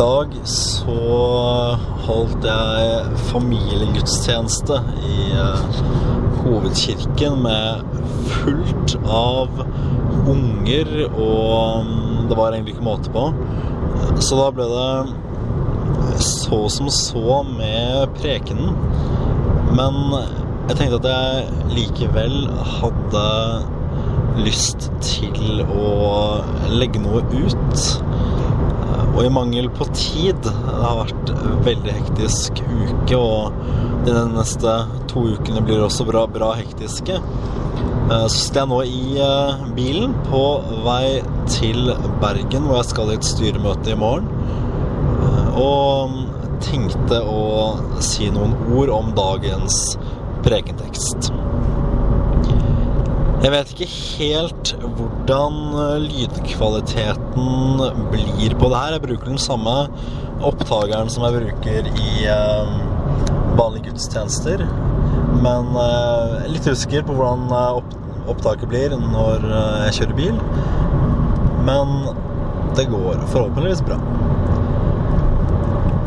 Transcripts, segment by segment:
dag så holdt jeg familiegudstjeneste i eh, hovedkirken med fullt av unger, og mm, det var egentlig ikke måte på. Så da ble det så som så med prekenen. Men jeg tenkte at jeg likevel hadde lyst til å legge noe ut. Og i mangel på tid Det har vært en veldig hektisk uke, og de neste to ukene blir også bra, bra hektiske. Så sitter jeg nå i eh, bilen på vei til Bergen, hvor jeg skal i et styremøte i morgen. Eh, og tenkte å si noen ord om dagens prekentekst. Jeg vet ikke helt hvordan lydkvaliteten blir på det her. Jeg bruker den samme opptakeren som jeg bruker i eh, vanlige gudstjenester. Men jeg er litt usikker på hvordan opptaket blir når jeg kjører bil. Men det går forhåpentligvis bra.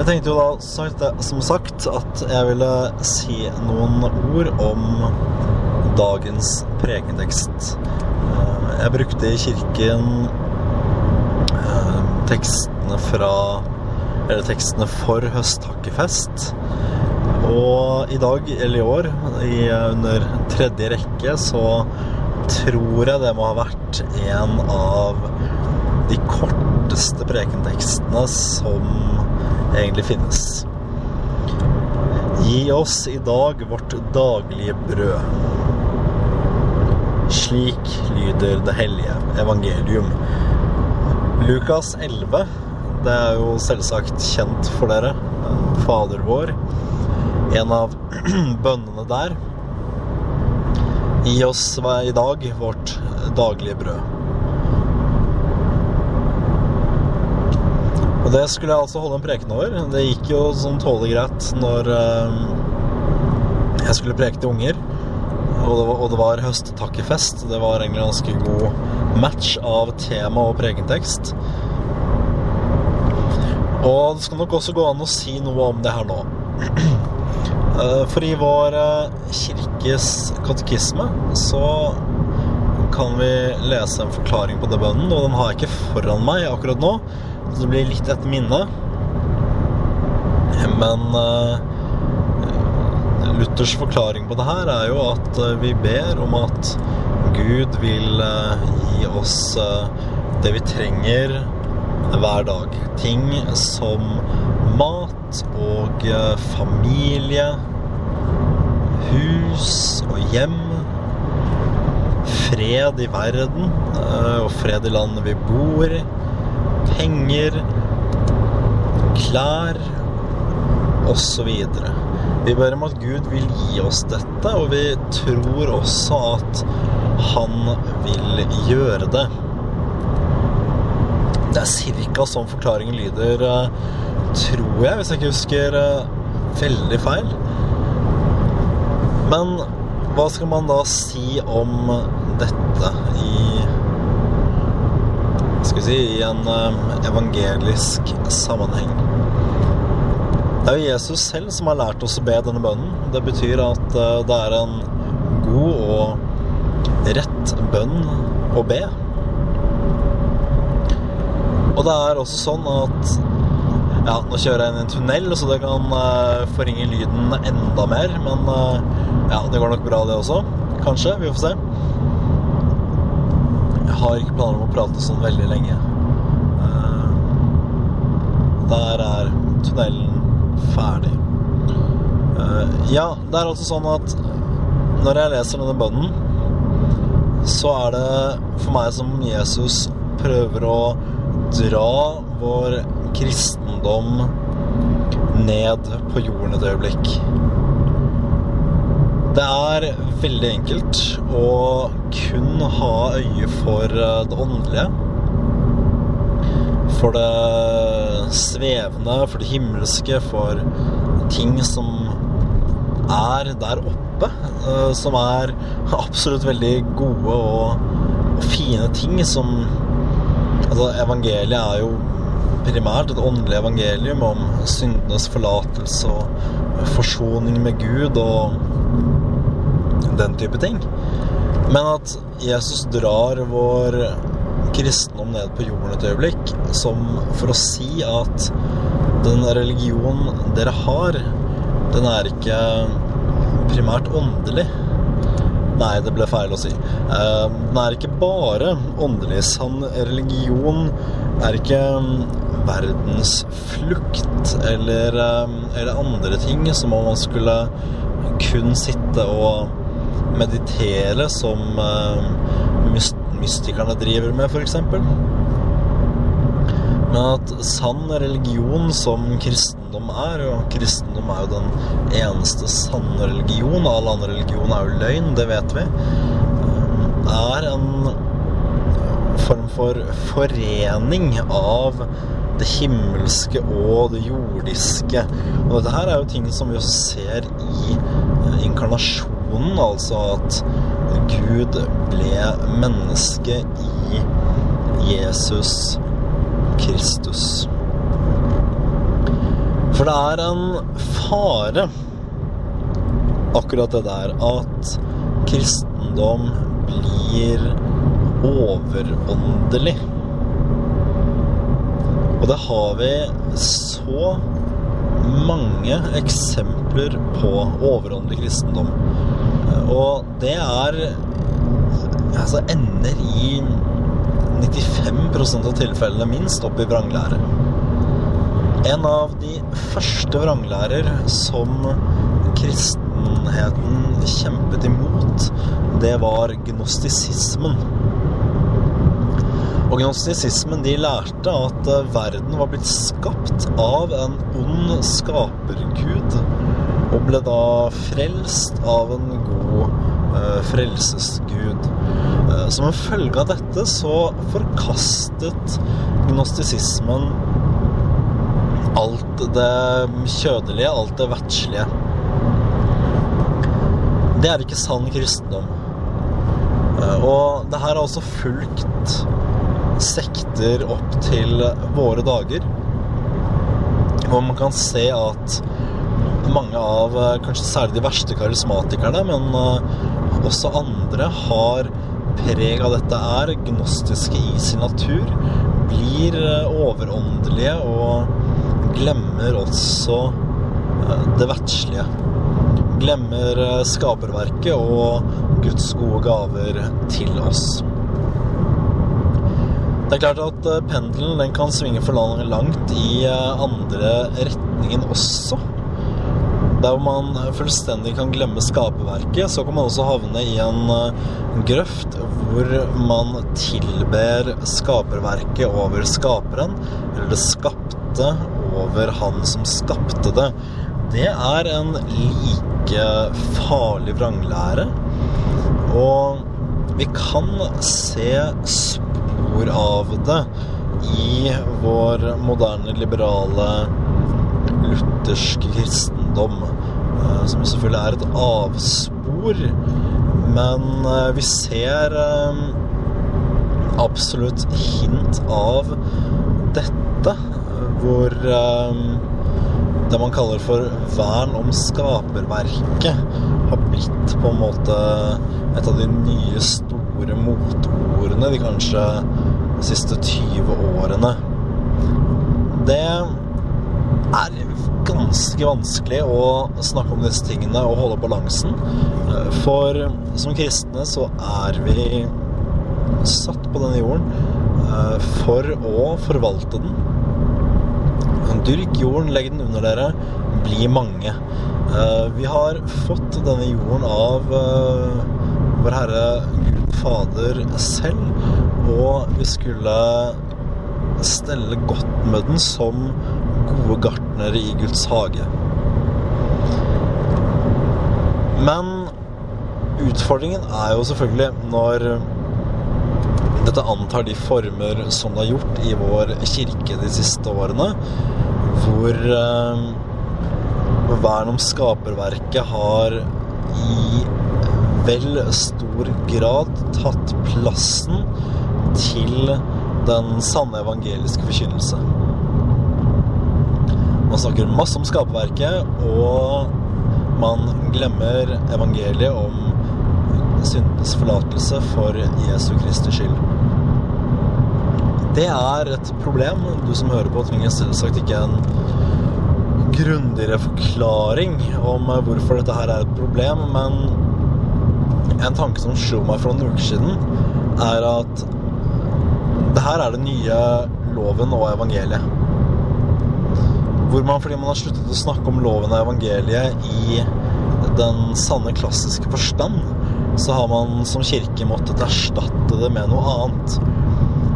Jeg tenkte jo da, som sagt, at jeg ville si noen ord om dagens prekentekst. Jeg brukte i kirken tekstene fra Eller tekstene for høsttakkefest. Og i dag, eller i år, i, under tredje rekke, så tror jeg det må ha vært en av de korteste prekentekstene som egentlig finnes. Gi oss i dag vårt daglige brød. Slik lyder det hellige evangelium. Lukas 11, det er jo selvsagt kjent for dere. Fader vår. En av bønnene der. Gi oss i dag vårt daglige brød. Og det skulle jeg altså holde en preken over. Det gikk jo sånn tålelig greit når jeg skulle preke til unger. Og det, var, og det var høsttakkefest. Det var egentlig en ganske god match av tema og pregentekst. Og det skal nok også gå an å si noe om det her nå. For i vår kirkes katekisme så kan vi lese en forklaring på den bønnen, og den har jeg ikke foran meg akkurat nå, så det blir litt et minne. Men Luthers forklaring på det her er jo at vi ber om at Gud vil gi oss det vi trenger hver dag. Ting som mat og familie, hus og hjem, fred i verden og fred i landet vi bor i, penger, klær osv. Vi ber om at Gud vil gi oss dette, og vi tror også at han vil gjøre det. Det er cirka sånn forklaringen lyder, tror jeg, hvis jeg ikke husker veldig feil. Men hva skal man da si om dette i Skal vi si i en evangelisk sammenheng? Det er jo Jesus selv som har lært oss å be denne bønnen. Det betyr at det er en god og rett bønn å be. Og det er også sånn at Ja, nå kjører jeg inn i en tunnel, så det kan forringe lyden enda mer. Men ja, det går nok bra, det også. Kanskje. Vi får se. Jeg har ikke planer om å prate sånn veldig lenge. Der er tunnelen ferdig. Ja, det er altså sånn at når jeg leser denne bønnen, så er det for meg som Jesus prøver å dra vår kristendom ned på jorden et øyeblikk. Det er veldig enkelt å kun ha øye for det åndelige. For det svevende, for det himmelske, for ting som er der oppe. Som er absolutt veldig gode og fine ting som Altså, evangeliet er jo primært et åndelig evangelium om syndenes forlatelse og forsoning med Gud og den type ting. Men at Jesus drar vår kristendom ned på jorden et øyeblikk som for å si at den religionen dere har, den er ikke primært åndelig. Nei, det ble feil å si. Eh, den er ikke bare åndelig. Sann religion er ikke verdensflukt verdens flukt eller, eh, eller andre ting som om man skulle kun sitte og meditere, som eh, mystikerne driver med, f.eks. Men at sann religion, som kristendom er, og kristendom er jo den eneste sanne religion, alle andre religion er jo løgn, det vet vi, er en form for forening av det himmelske og det jordiske. Og dette her er jo ting som vi også ser i inkarnasjonen, altså at Gud ble menneske i Jesus Kristus. For det er en fare, akkurat det der, at kristendom blir overåndelig. Og det har vi så mange eksempler på overåndelig kristendom. Og det er Altså ender i 95% av tilfellene minst opp i vranglære. En av de første vranglærer som kristenheten kjempet imot, det var gnostisismen. Og gnostisismen de lærte at verden var blitt skapt av en ond skapergud, og ble da frelst av en frelsesgud. Uh, som en følge av dette så forkastet gnostisismen alt det kjødelige, alt det verdslige. Det er ikke sann kristendom. Uh, og det her har også fulgt sekter opp til våre dager. Hvor man kan se at mange av kanskje særlig de verste karismatikerne, men også andre har preg av dette er gnostiske i sin natur, blir eh, overåndelige og glemmer også eh, det verdslige. Glemmer eh, skaperverket og Guds gode gaver til oss. Det er klart at pendelen kan svinge for langt i andre retningen også. Der hvor man fullstendig kan glemme skaperverket, så kan man også havne i en eh, grøft hvor man tilber skaperverket over skaperen, eller det skapte over han som skapte det. Det er en like farlig vranglære. Og vi kan se spor av det i vår moderne, liberale, lutherske kristne eiendom. Eh, som selvfølgelig er et avspor. Men eh, vi ser eh, absolutt hint av dette, hvor det man kaller for vern om skaperverket har blitt på en måte et av de nye store motordene de kanskje siste 20 årene. Det er ganske vanskelig å snakke om disse tingene og holde balansen. Eh, for som kristne så er vi satt på denne jorden eh, for å forvalte den. Dyrk jorden, legg den under dere, bli mange. Eh, vi har fått denne jorden av vår Herre Gud Fader selv, og vi skulle stelle godt med den som gode gartner i Guds hage. Men utfordringen er jo selvfølgelig når dette antar de former som det har gjort i vår kirke de siste årene, hvor eh, vern om skaperverket har i vel stor grad tatt plassen til den sanne evangeliske forkynnelse. Man snakker masse om skaperverket, og man glemmer evangeliet om syndens forlatelse for Jesu Kristi skyld. Det er et problem. Du som hører på, trenger selvsagt ikke en grundigere forklaring om hvorfor dette her er et problem, men en tanke som slo meg for noen uker siden, er at det her er den nye loven og evangeliet. Hvor man, fordi man har sluttet å snakke om loven og evangeliet i den sanne, klassiske forstand, så har man som kirke måttet erstatte det med noe annet.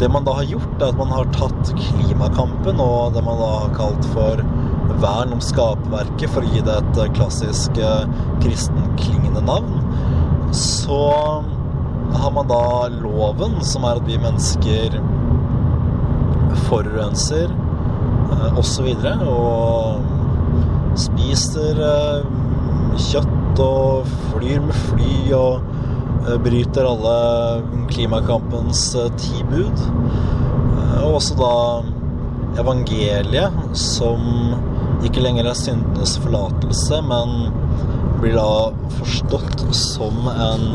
Det man da har gjort, er at man har tatt klimakampen og det man da har kalt for vern om skapverket, for å gi det et klassisk kristenklingende navn. Så har man da loven, som er at vi mennesker forurenser osv. Og, så og spiser kjøtt og flyr med fly og bryter alle klimakampens ti bud. Og også da evangeliet, som ikke lenger er syndenes forlatelse, men blir da forstått som en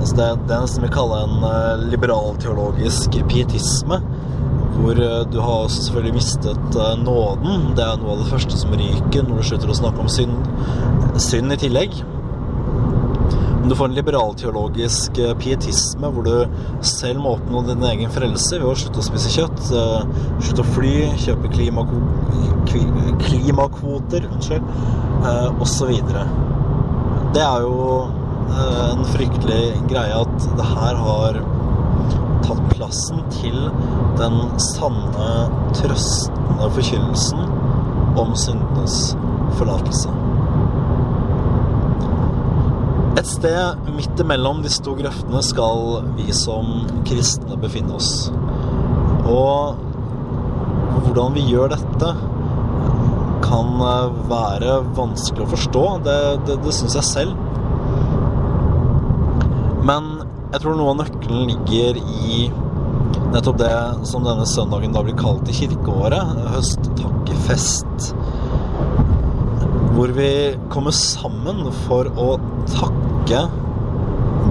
altså det, det er nesten vi kaller en liberalteologisk pietisme. Hvor du har også selvfølgelig mistet nåden. Det er noe av det første som ryker når du slutter å snakke om synd, synd i tillegg. Men du får en liberalteologisk pietisme hvor du selv må oppnå din egen frelse ved å slutte å spise kjøtt, slutte å fly, kjøpe klimako klimakvoter, unnskyld, osv. Det er jo en fryktelig greie at det her har tatt plassen til den sanne, trøstende forkynnelsen om syndenes forlatelse. Et sted midt imellom disse to grøftene skal vi som kristne befinne oss. Og hvordan vi gjør dette, kan være vanskelig å forstå. Det, det, det syns jeg selv. Men jeg tror noe av nøkkelen ligger i nettopp det som denne søndagen da blir kalt i kirkeåret, høsttakkefest. Hvor vi kommer sammen for å takke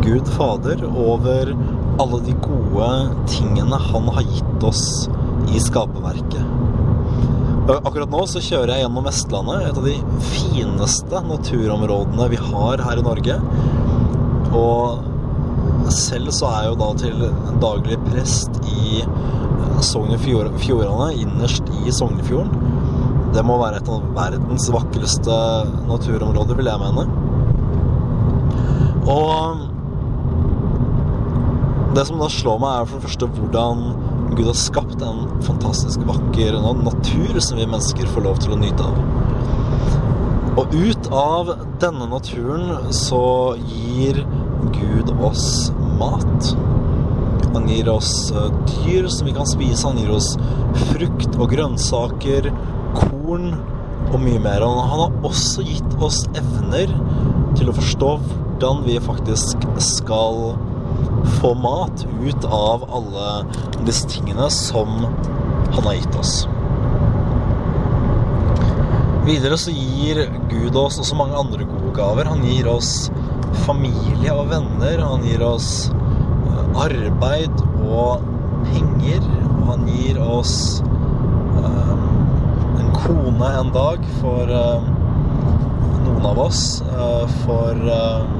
Gud Fader over alle de gode tingene han har gitt oss i skaperverket. Akkurat nå så kjører jeg gjennom Vestlandet, et av de fineste naturområdene vi har her i Norge. Og selv så er jeg jo da til daglig prest i Sogn og Fjordane, innerst i Sognefjorden. Det må være et av verdens vakreste naturområder, vil jeg mene. Og det som da slår meg, er for det første hvordan Gud har skapt en fantastisk vakker natur som vi mennesker får lov til å nyte av. Og ut av denne naturen så gir Gud oss mat. Han gir oss dyr som vi kan spise. Han gir oss frukt og grønnsaker, korn og mye mer. Han har også gitt oss evner til å forstå hvordan vi faktisk skal få mat ut av alle disse tingene som han har gitt oss. Videre så gir Gud oss også mange andre gode gaver. Han gir oss familie og venner. Han gir oss arbeid og penger. Og han gir oss um, en kone en dag for um, noen av oss. Uh, for um,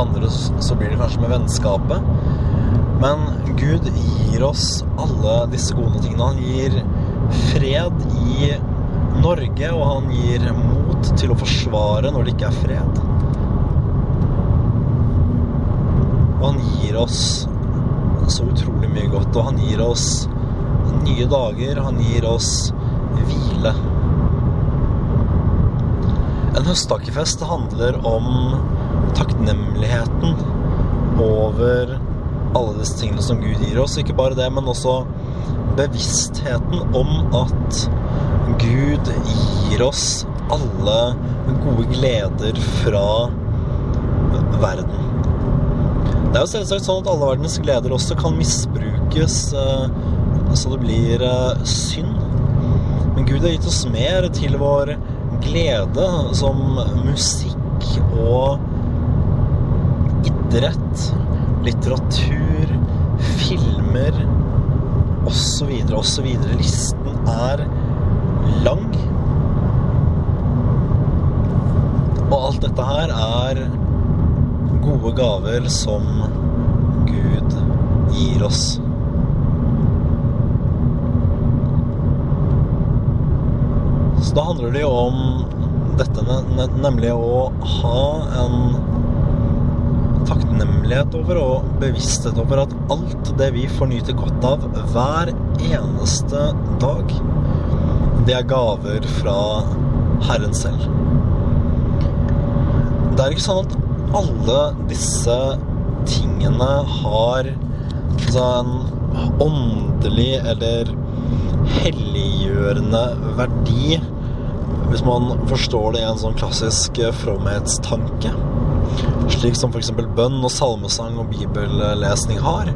andre så blir det kanskje med vennskapet. Men Gud gir oss alle disse gode tingene. Han gir fred i Norge, og han gir mot til å forsvare når det ikke er fred. Og han gir oss så utrolig mye godt. Og han gir oss nye dager. Han gir oss hvile. En høsttakkefest handler om takknemligheten over alle disse tingene som Gud gir oss. Ikke bare det, men også bevisstheten om at Gud gir oss alle gode gleder fra verden. Det er jo selvsagt sånn at alle verdens gleder også kan misbrukes så det blir synd. Men Gud har gitt oss mer til vår glede, som musikk og idrett, litteratur, filmer osv., osv. Listen er lang. Og alt dette her er gode gaver som Gud gir oss. Så da handler det jo om dette, nemlig å ha en takknemlighet over og bevissthet over at alt det vi får nyte godt av hver eneste dag, det er gaver fra Herren selv. Det er ikke sånn at alle disse tingene har altså en åndelig eller helliggjørende verdi hvis man forstår det i en sånn klassisk eh, fromhetstanke. Slik som f.eks. bønn og salmesang og bibellesning har.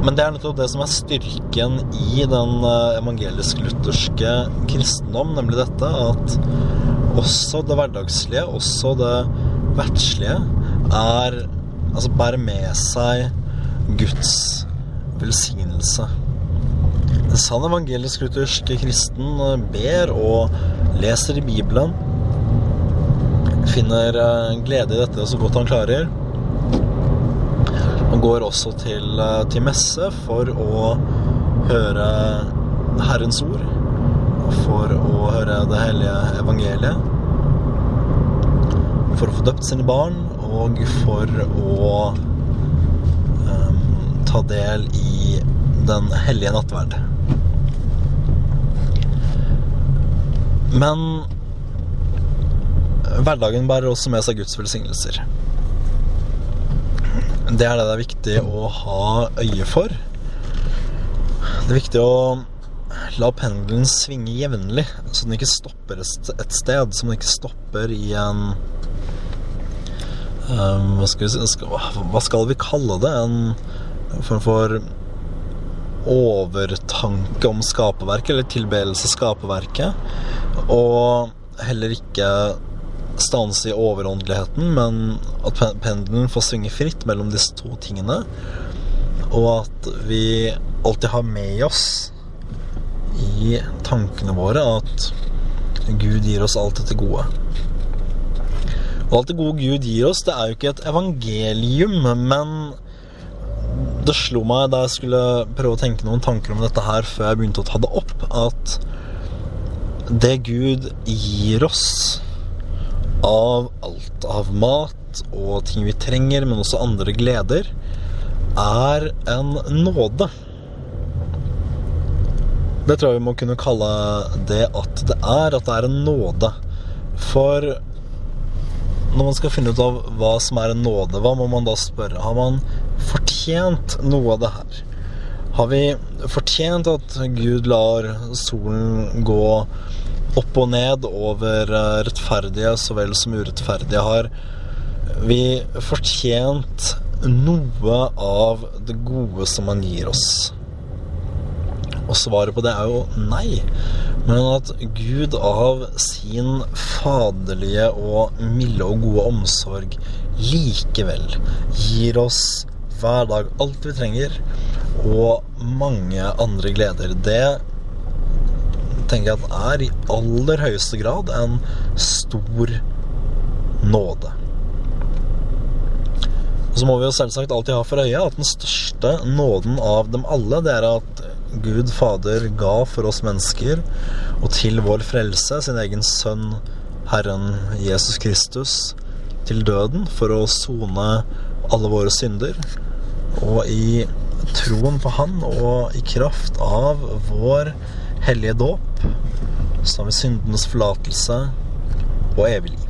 Men det er nettopp det som er styrken i den eh, evangelisk-lutherske kristendom, nemlig dette at også det hverdagslige, også det verdslige, er Altså bærer med seg Guds velsignelse. En sann evangelisk-luthersk kristen ber og leser i Bibelen. Finner eh, glede i dette så godt han klarer. Han går også til, eh, til messe for å høre Herrens ord. For å høre det hellige evangeliet. For å få døpt sine barn, og for å um, ta del i den hellige nattverd. Men hverdagen bærer også med seg Guds velsignelser. Det er det det er viktig å ha øye for. Det er viktig å la pendelen svinge jevnlig, så den ikke stopper et sted. Så den ikke stopper i en um, hva, skal vi, hva skal vi kalle det? En form for overtanke om skaperverket, eller tilbedelse av skaperverket. Og heller ikke stanse i overåndeligheten, men at pendelen får svinge fritt mellom disse to tingene. Og at vi alltid har med oss i tankene våre at Gud gir oss alt dette gode. Og alt det gode Gud gir oss, det er jo ikke et evangelium, men det slo meg da jeg skulle prøve å tenke noen tanker om dette her før jeg begynte å ta det opp, at det Gud gir oss av alt av mat og ting vi trenger, men også andre gleder, er en nåde. Det tror jeg vi må kunne kalle det at det er, at det er en nåde. For når man skal finne ut av hva som er en nåde, hva må man da spørre? Har man fortjent noe av det her? Har vi fortjent at Gud lar solen gå opp og ned over eh, rettferdige så vel som urettferdige? Har vi fortjent noe av det gode som han gir oss? Og svaret på det er jo nei. Men at Gud av sin faderlige og milde og gode omsorg likevel gir oss hver dag alt vi trenger, og mange andre gleder. Det tenker jeg at er i aller høyeste grad en stor nåde. Og så må vi jo selvsagt alltid ha for øye at den største nåden av dem alle, det er at Gud Fader ga for oss mennesker og til vår frelse sin egen sønn, Herren Jesus Kristus, til døden for å sone alle våre synder. Og i troen på Han og i kraft av vår hellige dåp, har vi syndenes forlatelse og evig liv.